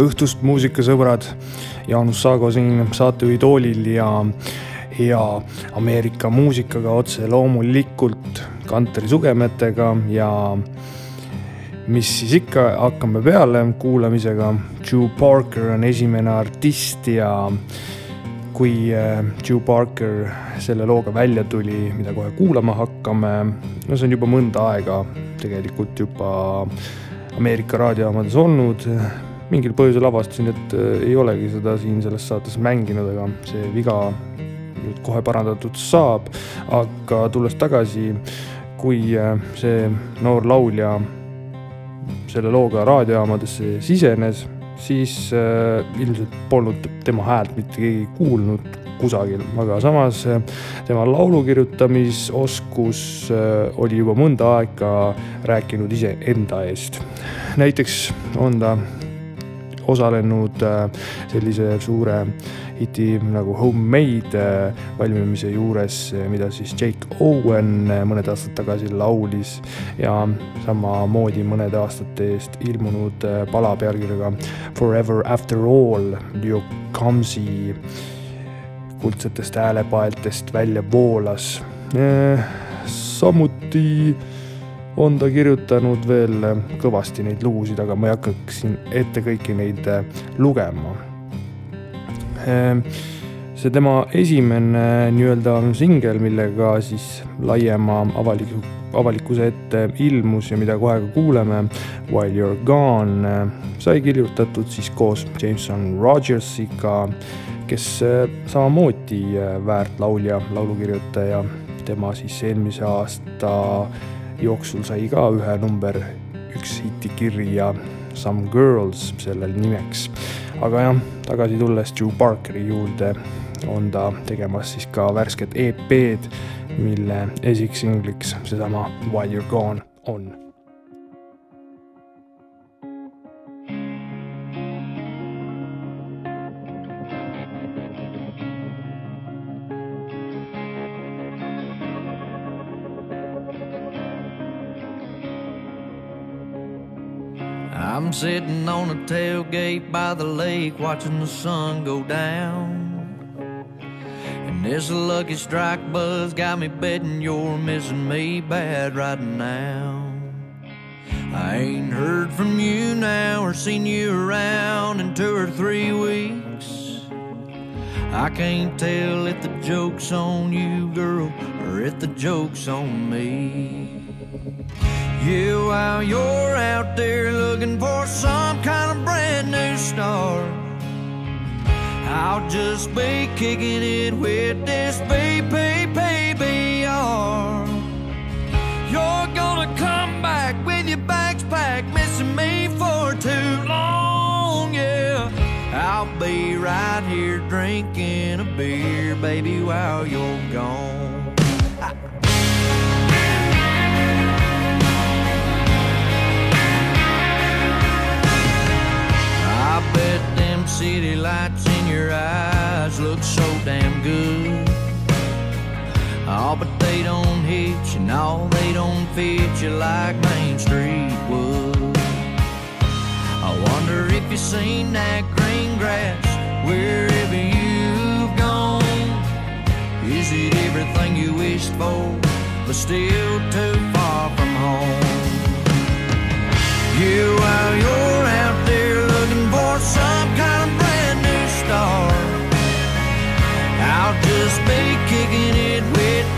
õhtust, muusikasõbrad. Jaanus Saago siin saatejuhi toolil ja hea Ameerika muusikaga otse loomulikult kantri sugemetega ja mis siis ikka, hakkame peale kuulamisega. Drew Parker on esimene artist ja kui Drew äh, Parker selle looga välja tuli, mida kohe kuulama hakkame, no see on juba mõnda aega tegelikult juba Ameerika raadiojaamades olnud mingil põhjusel avastasin, et äh, ei olegi seda siin selles saates mänginud, aga see viga nüüd kohe parandatud saab. aga tulles tagasi, kui äh, see noor laulja selle looga raadiojaamadesse sisenes, siis äh, ilmselt polnud tema häält mitte keegi kuulnud kusagil, aga samas tema laulu kirjutamisoskus oli juba mõnda aega rääkinud iseenda eest. näiteks on ta osalenud äh, sellise suure hiti nagu Homemade äh, valmimise juures, äh, mida siis Jake Owen mõned aastad tagasi laulis ja samamoodi mõnede aastate eest ilmunud pala pealkirjaga Forever After All, Leo Kamsi kuldsetest häälepaeltest välja voolas. samuti on ta kirjutanud veel kõvasti neid lugusid, aga ma ei hakkaks siin ette kõiki neid äh, lugema. Ehm, see tema esimene nii-öelda singel, millega siis laiema avaliku, avalikkuse ette ilmus ja mida kohe ka kuuleme, While you are gone, äh, sai kirjutatud siis koos Jameson Rogersiga, kes äh, samamoodi väärt laulja, laulukirjutaja, tema siis eelmise aasta jooksul sai ka ühe number üks hiti kirja Some Girls sellel nimeks. aga jah, tagasi tulles Drew Parkeri juurde, on ta tegemas siis ka värsket EP-d, mille esiksingliks seesama While you are gone on I'm sitting on a tailgate by the lake watching the sun go down. And this lucky strike buzz got me betting you're missing me bad right now. I ain't heard from you now or seen you around in two or three weeks. I can't tell if the joke's on you, girl, or if the joke's on me. Yeah, while you're out there looking for some kind of brand new start, I'll just be kicking it with this BPPBR. You're gonna come back with your bags packed, missing me for too long, yeah. I'll be right here drinking a beer, baby, while you're gone. City lights in your eyes look so damn good. Oh, but they don't hit you, no, they don't fit you like Main Street would. I wonder if you've seen that green grass wherever you've gone. Is it everything you wished for, but still too far from home? You're I'll just be kicking it with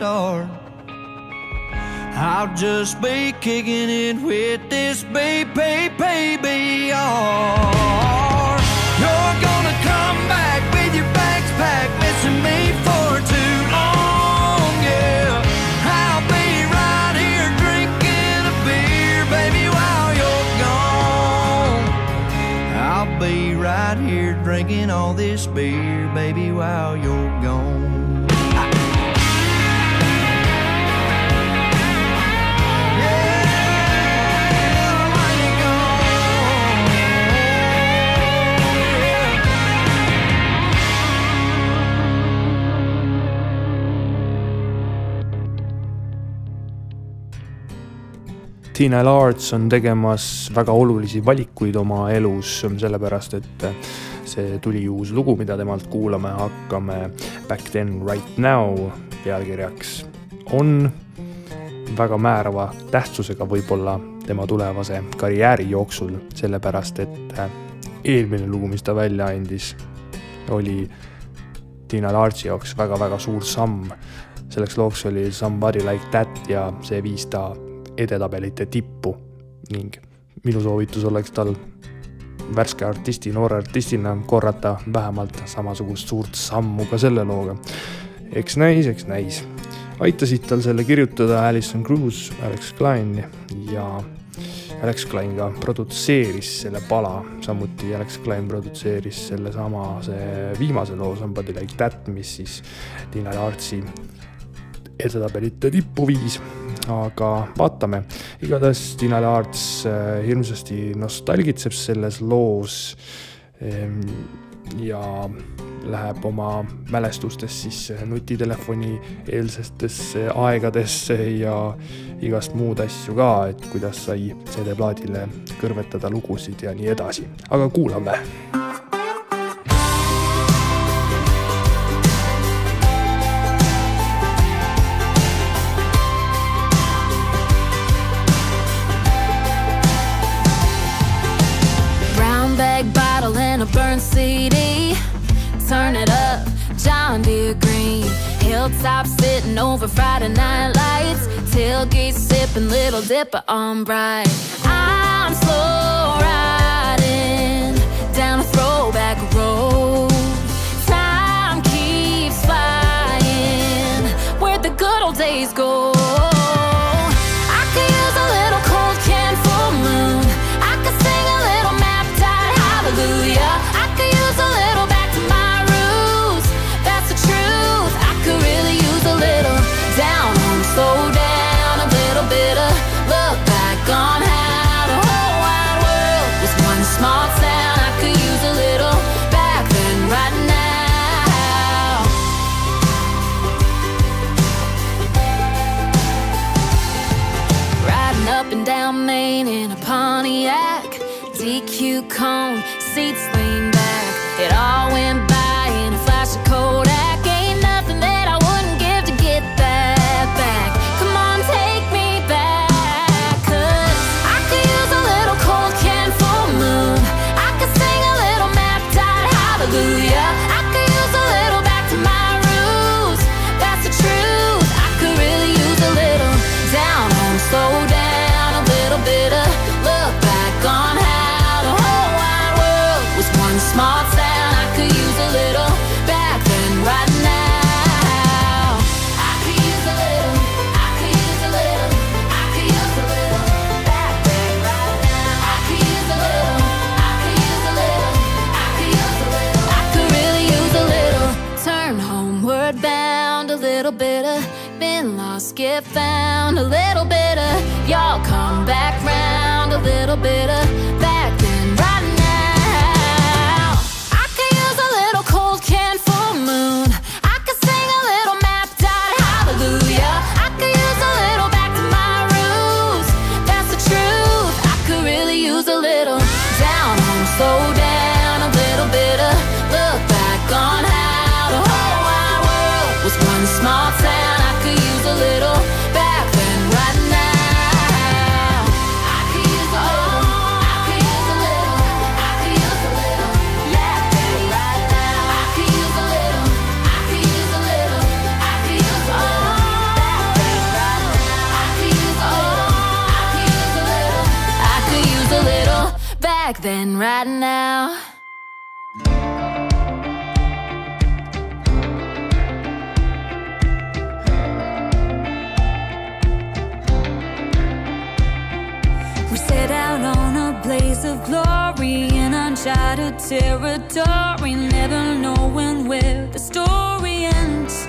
start, I'll just be kicking it with this BPPBR. You're gonna come back with your bags packed, missing me for too long, yeah. I'll be right here drinking a beer, baby, while you're gone. I'll be right here drinking all this beer, baby, while you're gone. Tiina Laarts on tegemas väga olulisi valikuid oma elus, sellepärast et see tuli uus lugu, mida temalt kuulama hakkame. Back then right now pealkirjaks on väga määrava tähtsusega võib-olla tema tulevase karjääri jooksul, sellepärast et eelmine lugu, mis ta välja andis, oli Tiina Laartsi jaoks väga-väga suur samm. selleks looks oli Somebody like that ja see viis ta edetabelite tippu ning minu soovitus oleks tal värske artisti, noore artistina korrata vähemalt samasugust suurt sammu ka selle looga. eks näis, eks näis. aitasid tal selle kirjutada Alison Cruz, Alex Klein ja Alex Klein ka produtseeris selle pala, samuti Alex Klein produtseeris sellesama, see viimase loo Somebody like that, mis siis Tiina Laartsi edetabelite tippu viis. Aga vaatame, igatahes Tiina Laarts äh, hirmsasti nostalgitseb selles loos ehm, ja läheb oma mälestustes siis nutitelefoni eelsetesse aegadesse ja igast muud asju ka, et kuidas sai CD-plaadile kõrvetada lugusid ja nii edasi. aga kuulame Hilltop sitting over Friday night lights. Tailgate sipping, little dipper on bright. I'm slow riding down a throwback road. Time keeps flying. Where'd the good old days go? Seats right now. We set out on a blaze of glory in uncharted territory, never knowing where the story ends.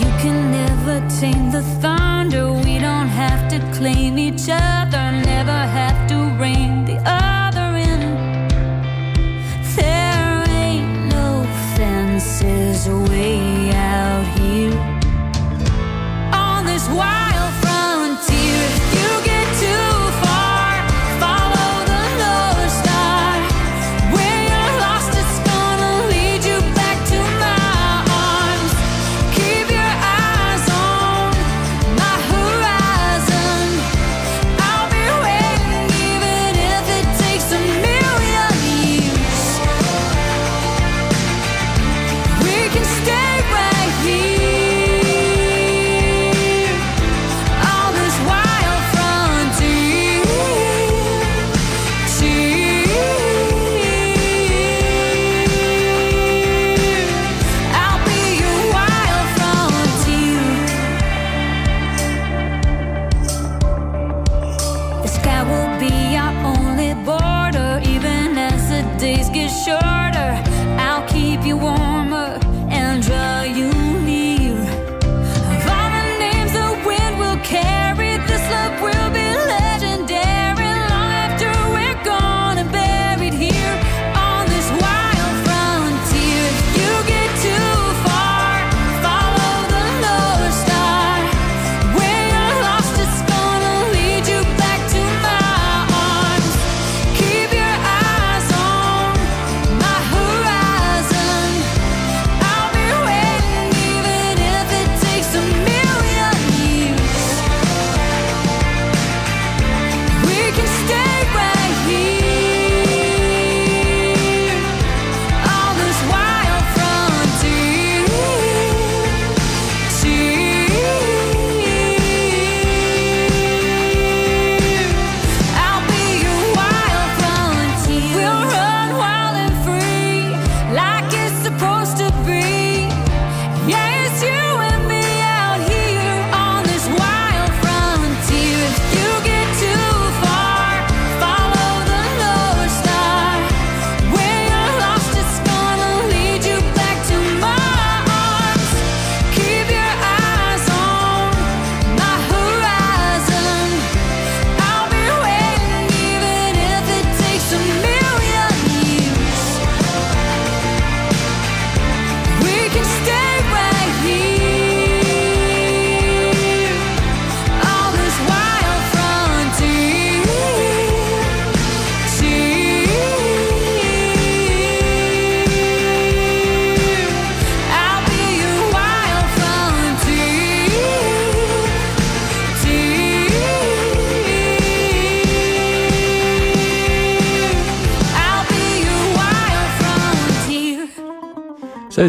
You can never tame the thunder. We don't have to claim each other, never have to rein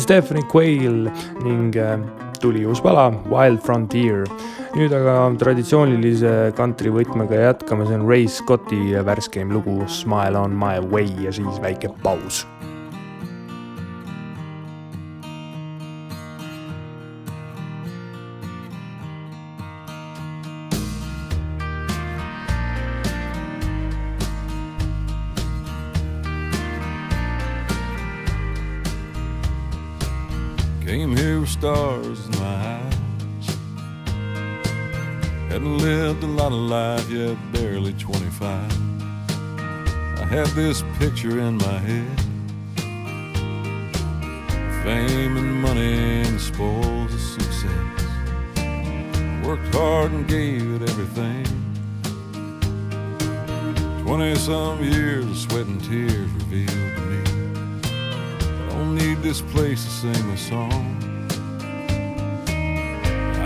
Stephanie Quayle ning äh, tuli uus pala Wild Frontier. nüüd aga traditsioonilise kantri võtmega jätkame, see on Ray Scotti värskeim lugu Smile on my way ja siis väike paus With stars in my eyes. Hadn't lived a lot of life yet, barely 25. I had this picture in my head fame and money and spoils of success. Worked hard and gave it everything. 20 some years of sweat and tears revealed to me. I don't need this place to sing a song.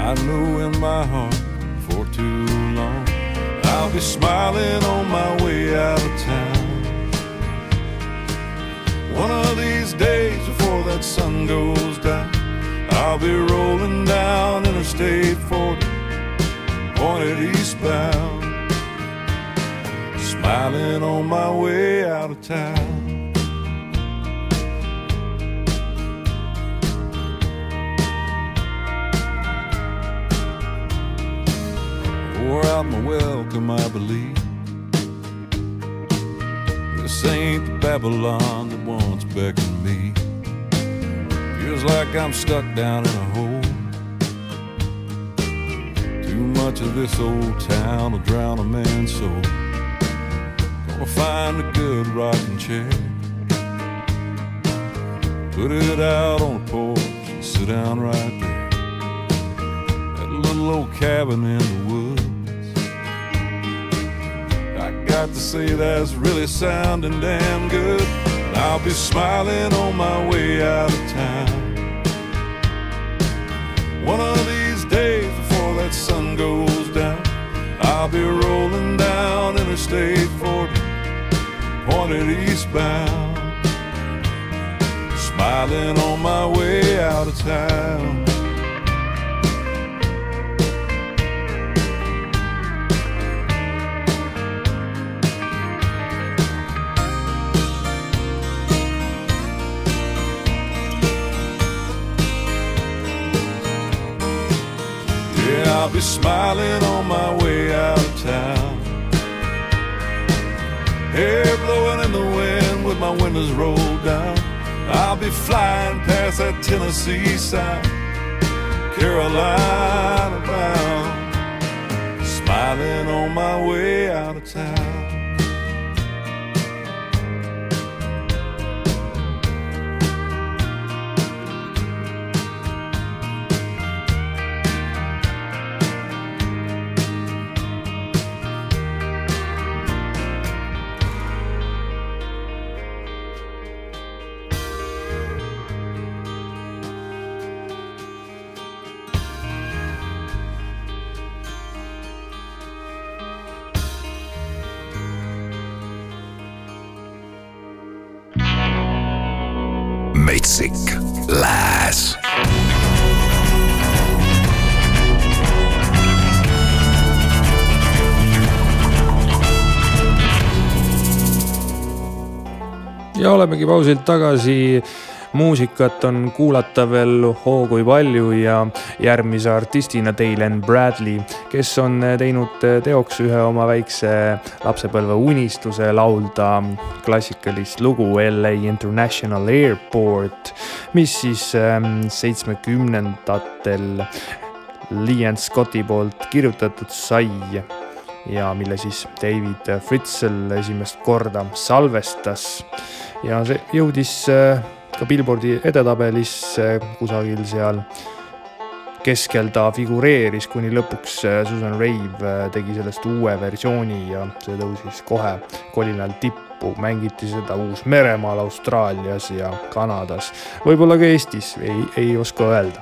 I know in my heart for too long I'll be smiling on my way out of town. One of these days before that sun goes down, I'll be rolling down Interstate 40, pointed eastbound. smiling on my way out of town. Wore out my welcome, I believe. This ain't the Babylon that once beckoned me. Feels like I'm stuck down in a hole. Too much of this old town will drown a man's soul. Gonna find a good rocking chair. Put it out on the porch and sit down right there. That little old cabin in the woods. Say that's really sounding damn good. And I'll be smiling on my way out of town. One of these days before that sun goes down, I'll be rolling down Interstate 40, pointed eastbound, smiling on my way out of town. I'll be smiling on my way out of town. Hair blowing in the wind with my windows rolled down. I'll be flying past that Tennessee sign, Carolina bound, smiling on my way out of town. Metsik lääs ja olemegi pausilt tagasi. Muusikat on kuulata veel hoo kui palju ja järgmise artistina Dylan Bradley, kes on teinud teoks ühe oma väikse lapsepõlve unistuse laulda klassikalist lugu LA International Airport, mis siis ähm, seitsmekümnendatel Liam Scotti poolt kirjutatud sai ja mille siis David Fritzl esimest korda salvestas. ja see jõudis äh, ka Billboardi edetabelisse kusagil seal keskel ta figureeris, kuni lõpuks äh, Susan Rave äh, tegi sellest uue versiooni ja see tõusis kohe kolinal tippu. mängiti seda Uus-Meremaal, Austraalias ja Kanadas, võib-olla ka Eestis, ei, ei oska öelda.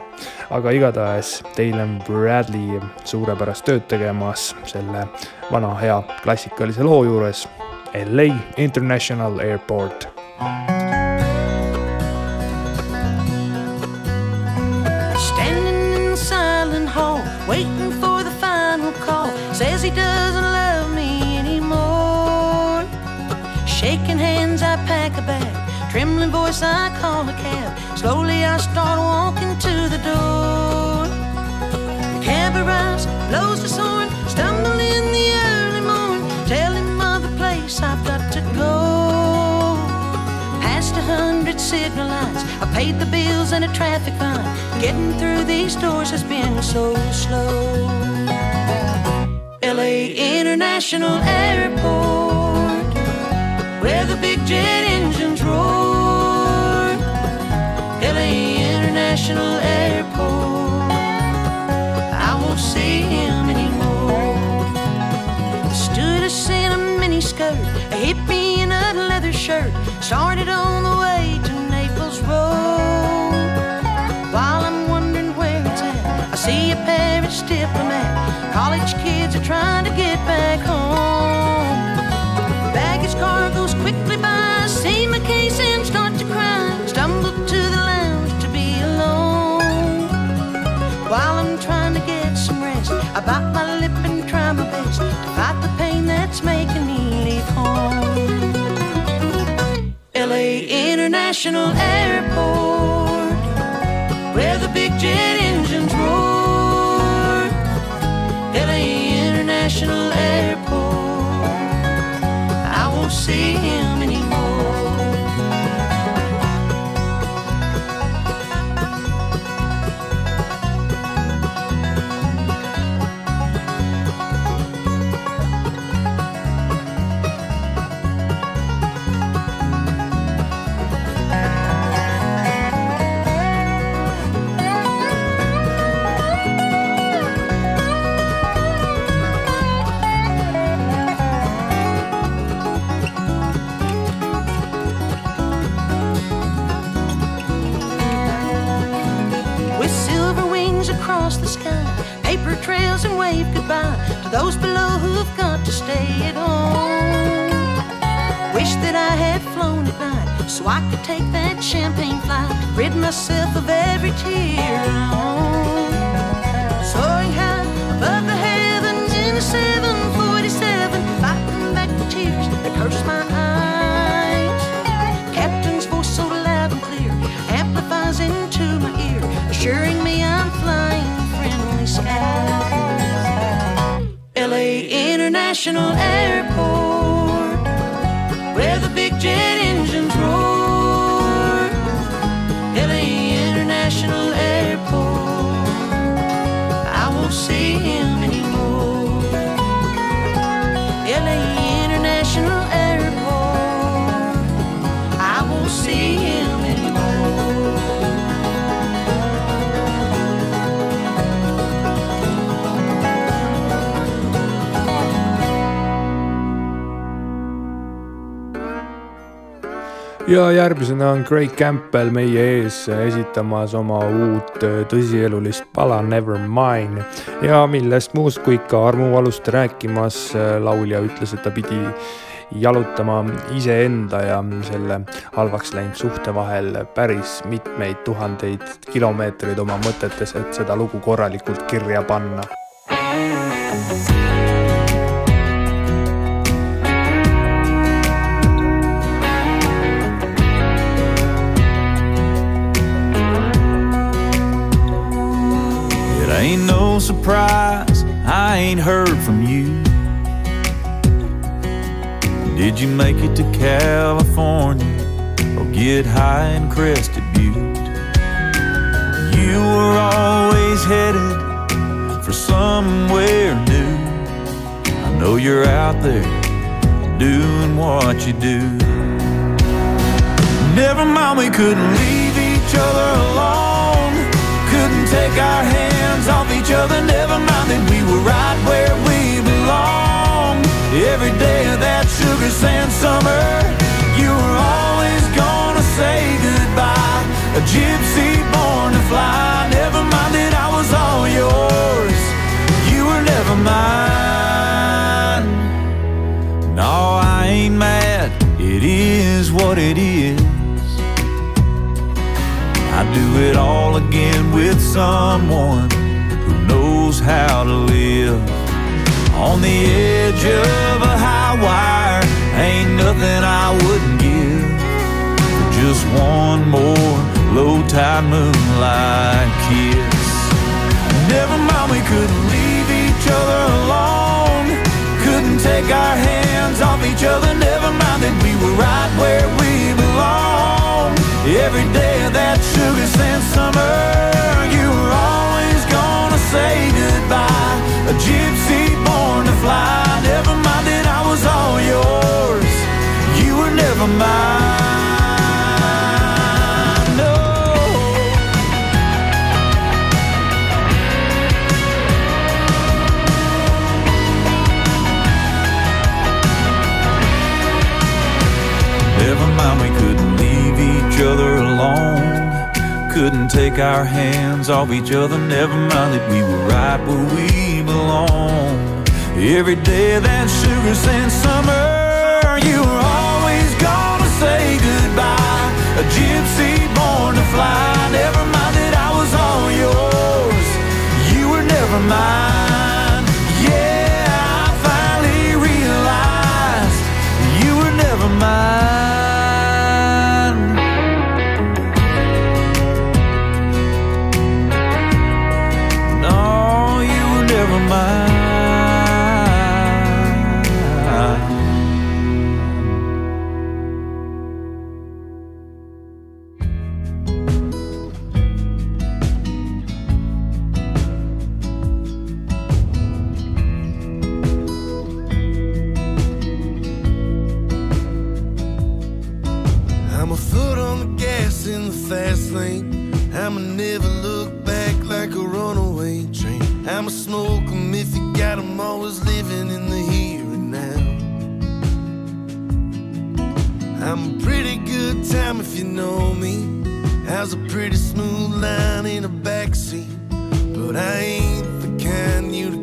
aga igatahes Dylan Bradley suurepärast tööd tegemas selle vana hea klassikalise loo juures. LA International Airport. Standing I call a cab. Slowly, I start walking to the door. The cab arrives, blows his horn, stumble in the early morning, Tell him of the place I've got to go past a hundred signal lights. I paid the bills and a traffic fine. Getting through these doors has been so slow. LA International Airport, where the big jet engines roar. International Airport, I won't see him anymore. The stewardess in a miniskirt, a hippie in a leather shirt, started on the way to Naples Road. While I'm wondering where it's at, I see a Paris diplomat. College kids are trying to get back home. Baggage car goes quickly by, see my case I bite my lip and try my best to fight the pain that's making me leave home. LA International Airport, where the big jet engines roar. LA International Airport, I won't see him. Take that champagne flight, rid myself of every tear I own. Soaring high above the heavens in a 747, fighting back the tears that curse my eyes. Captain's voice so loud and clear amplifies into my ear, assuring me I'm flying friendly skies. LA International ja järgmisena on Craig Campbell meie ees esitamas oma uut tõsielulist pala Nevermine ja millest muust kui ikka armuvalust rääkimas äh, laulja ütles, et ta pidi jalutama iseenda ja selle halvaks läinud suhte vahel päris mitmeid tuhandeid kilomeetreid oma mõtetes, et seda lugu korralikult kirja panna. It ain't no surprise I ain't heard from you. Did you make it to California or get high in Crested Butte? You were always headed for somewhere new. I know you're out there doing what you do. Never mind, we couldn't leave each other alone. Couldn't take our hands other. Never mind that we were right where we belong. Every day of that sugar sand summer, you were always gonna say goodbye. A gypsy born to fly. Never mind that I was all yours. You were never mine. No, I ain't mad. It is what it is. I'd do it all again with someone how to live. On the edge of a high wire, ain't nothing I wouldn't give for just one more low tide moonlight kiss. Never mind, we couldn't leave each other alone. Couldn't take our hands off each other. Never mind that we were right where we belong. Every day of that sugar sand summer, you were say goodbye. A gypsy born to fly. Never mind that I was all yours. Take our hands off each other. Never mind that we were right where we belong. Every day of that sugar sand summer, you were always gonna say goodbye. A gypsy born to fly. Never mind that I was all yours. You were never mine. I'm a pretty good time if you know me. Has a pretty smooth line in the backseat. But I ain't the kind you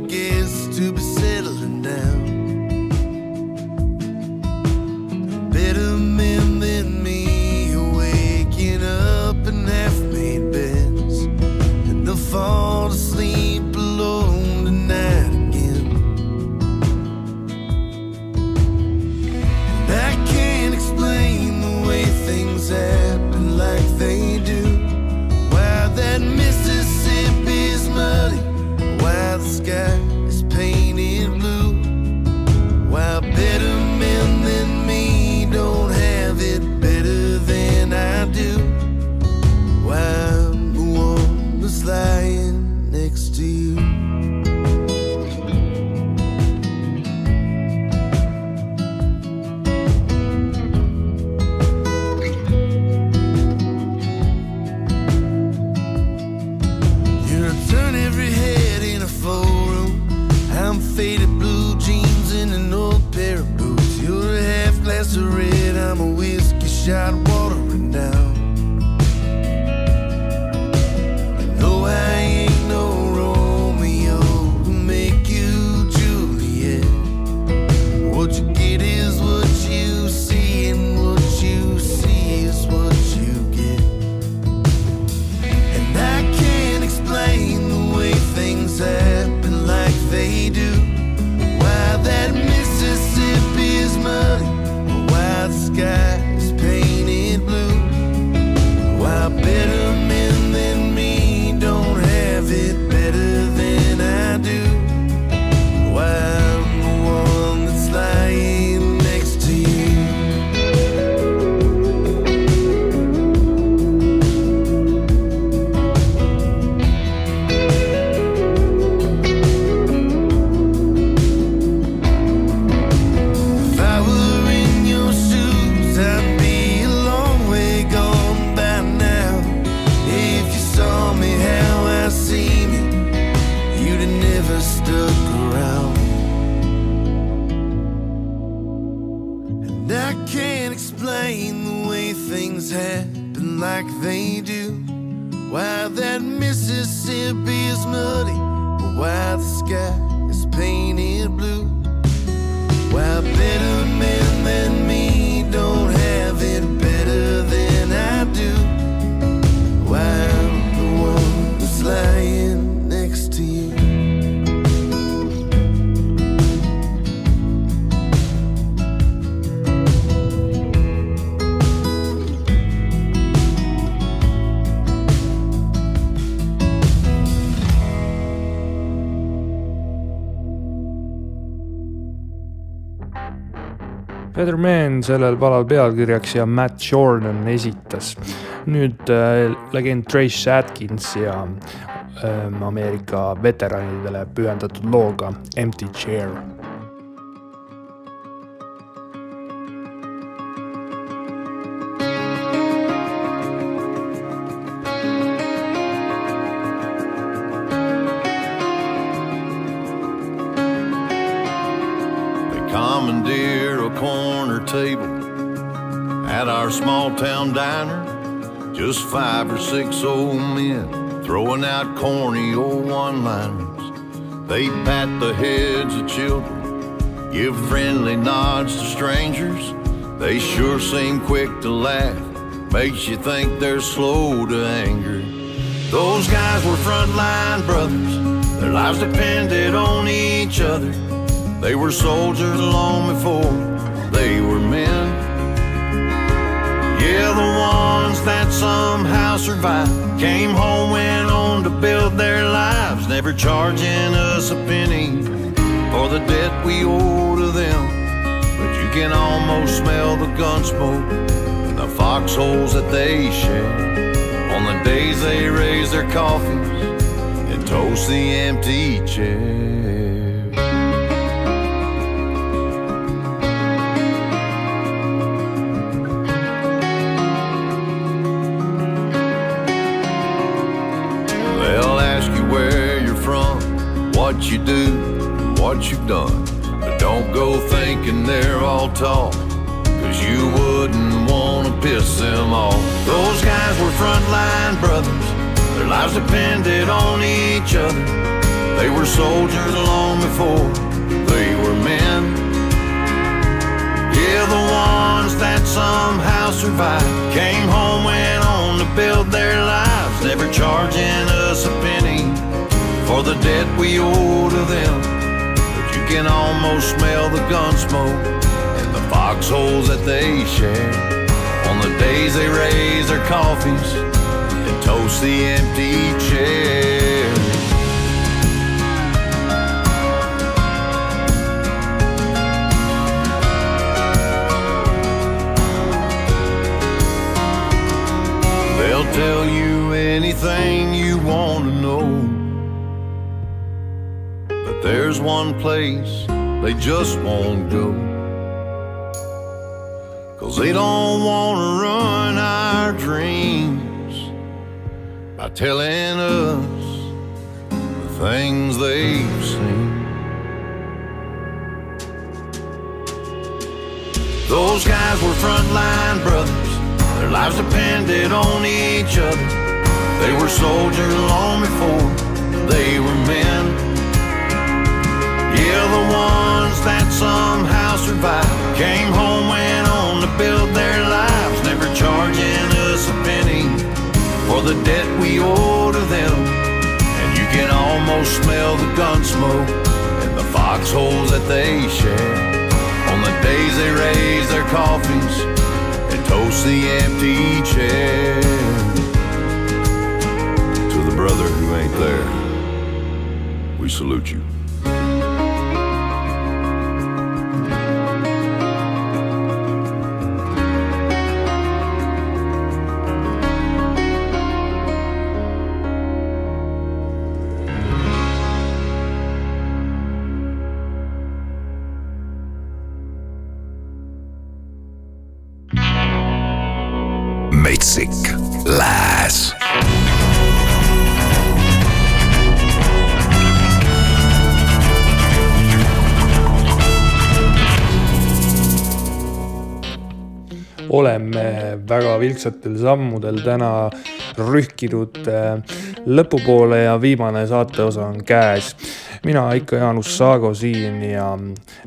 Better Man sellel palal pealkirjaks ja Matt Jordan esitas. nüüd äh, legend Trace Atkins ja äh, Ameerika veteranidele pühendatud looga Empty Chair table at our small town diner. Just five or six old men throwing out corny old one liners. They pat the heads of children, give friendly nods to strangers. They sure seem quick to laugh, makes you think they're slow to anger. Those guys were frontline brothers, their lives depended on each other. They were soldiers long before they were men. Yeah, the ones that somehow survived came home, went on to build their lives, never charging us a penny for the debt we owe to them. But you can almost smell the gun smoke and the foxholes that they share on the days they raise their coffees and toast the empty chair. What you do and what you've done. But don't go thinking they're all talk, cause you wouldn't wanna piss them off. Those guys were frontline brothers, their lives depended on each other. They were soldiers long before they were men. Yeah, the ones that somehow survived came home, went on to build their lives, never charging us a penny for the debt we owe to them. But you can almost smell the gun smoke and the foxholes that they share on the days they raise their coffees and toast the empty chairs. They'll tell you anything you want to know. There's one place they just won't go. Cause they don't want to run our dreams by telling us the things they've seen. Those guys were frontline brothers. Their lives depended on each other. They were soldiers long before they were men. Yeah, the ones that somehow survived came home, went on to build their lives, never charging us a penny for the debt we owe to them. And you can almost smell the gun smoke and the foxholes that they share on the days they raise their coffees and toast the empty chair. To the brother who ain't there, we salute you. Oleme väga vilksatel sammudel täna rühkinud äh, lõpupoole ja viimane saateosa on käes. mina ikka Jaanus Saago siin ja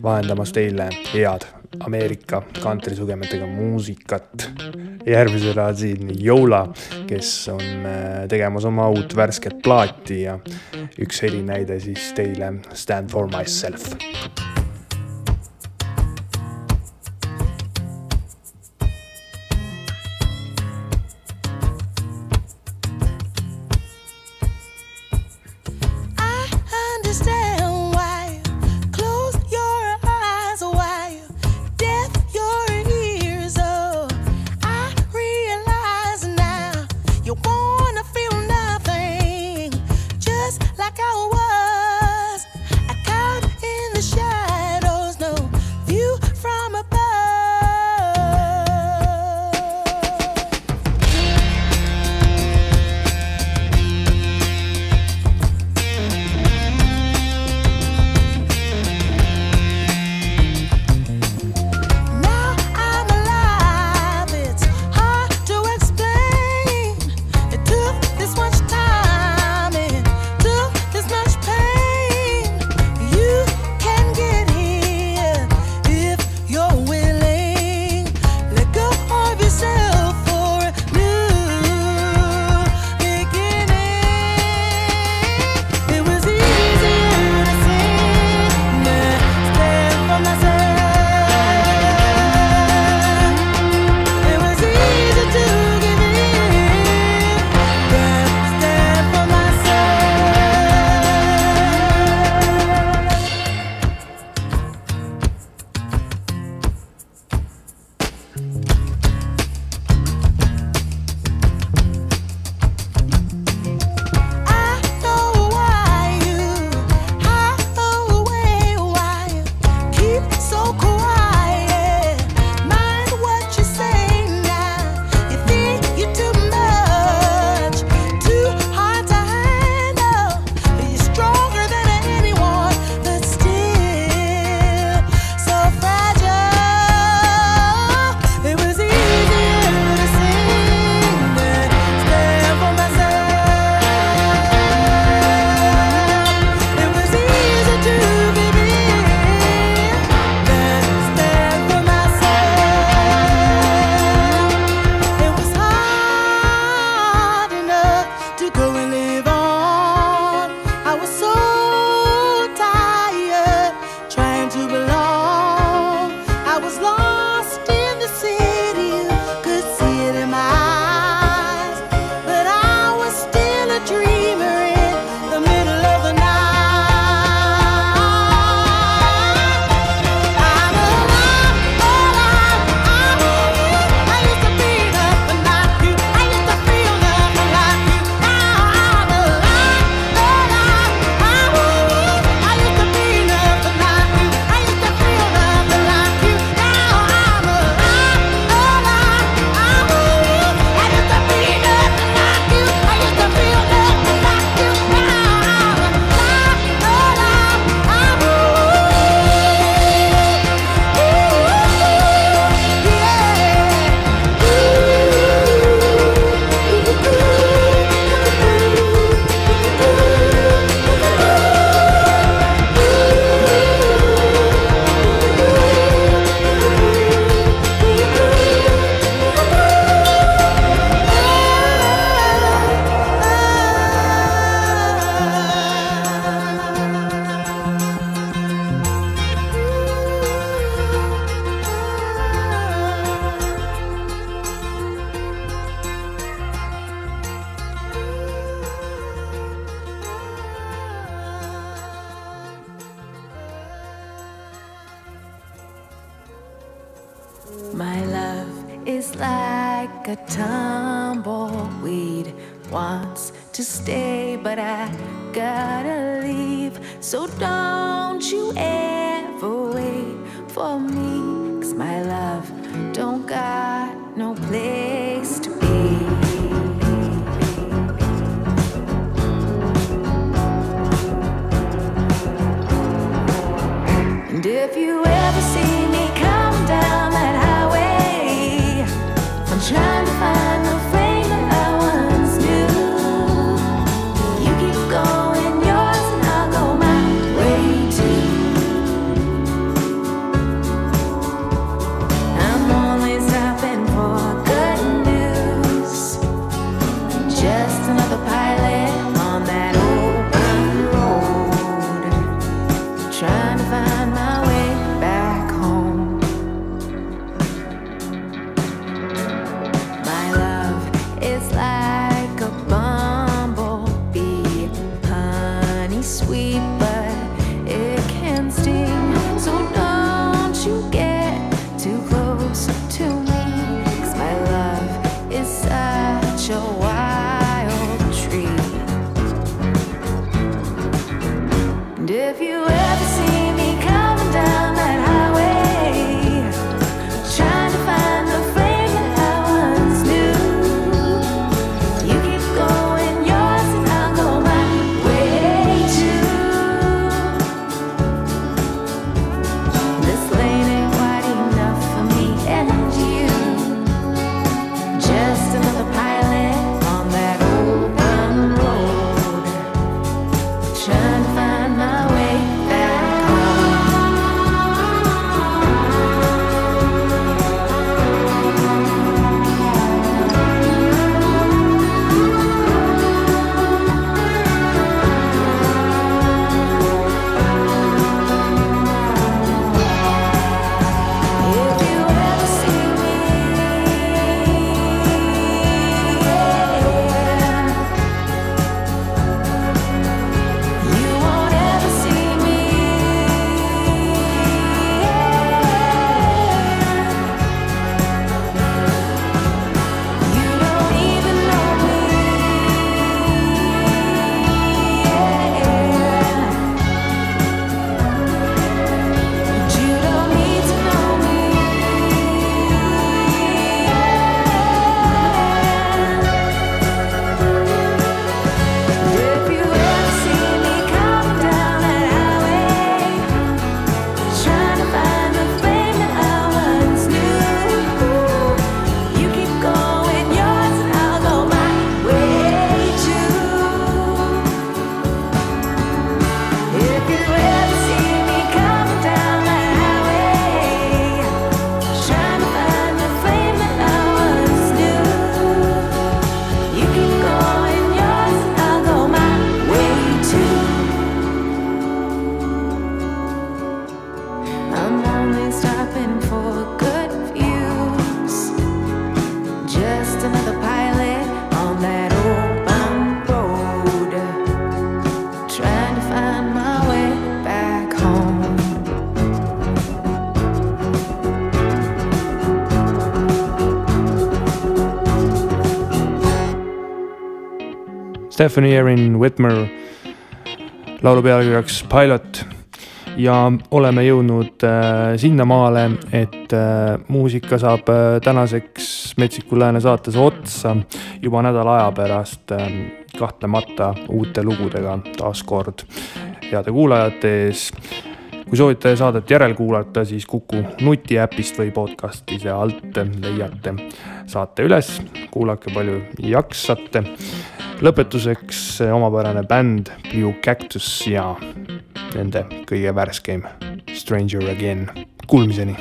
vahendamas teile head Ameerika kantrisugemetega muusikat. järgmisena siin Yola, kes on äh, tegemas oma uut värsket plaati ja üks helinäide siis teile Stand for myself. like a tumbleweed. Wants to stay, but I gotta leave. So don't you ever wait for me, cause my love don't got no place. chance Stephanie Erin Whitmer laulu pealkirjaks Pilot. Ja oleme jõudnud äh, sinnamaale, et äh, muusika saab äh, tänaseks Metsiku Lääne saates otsa juba nädala aja pärast äh,, kahtlemata uute lugudega taas kord heade kuulajate ees. kui soovite saadet järelkuulata, siis Kuku nutiäpist või podcast'i alt leiate saate üles, kuulake palju jaksate lõpetuseks omapärane bänd Blue Cactus ja nende kõige värskeim Stranger Again. Kuulmiseni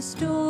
secrets, your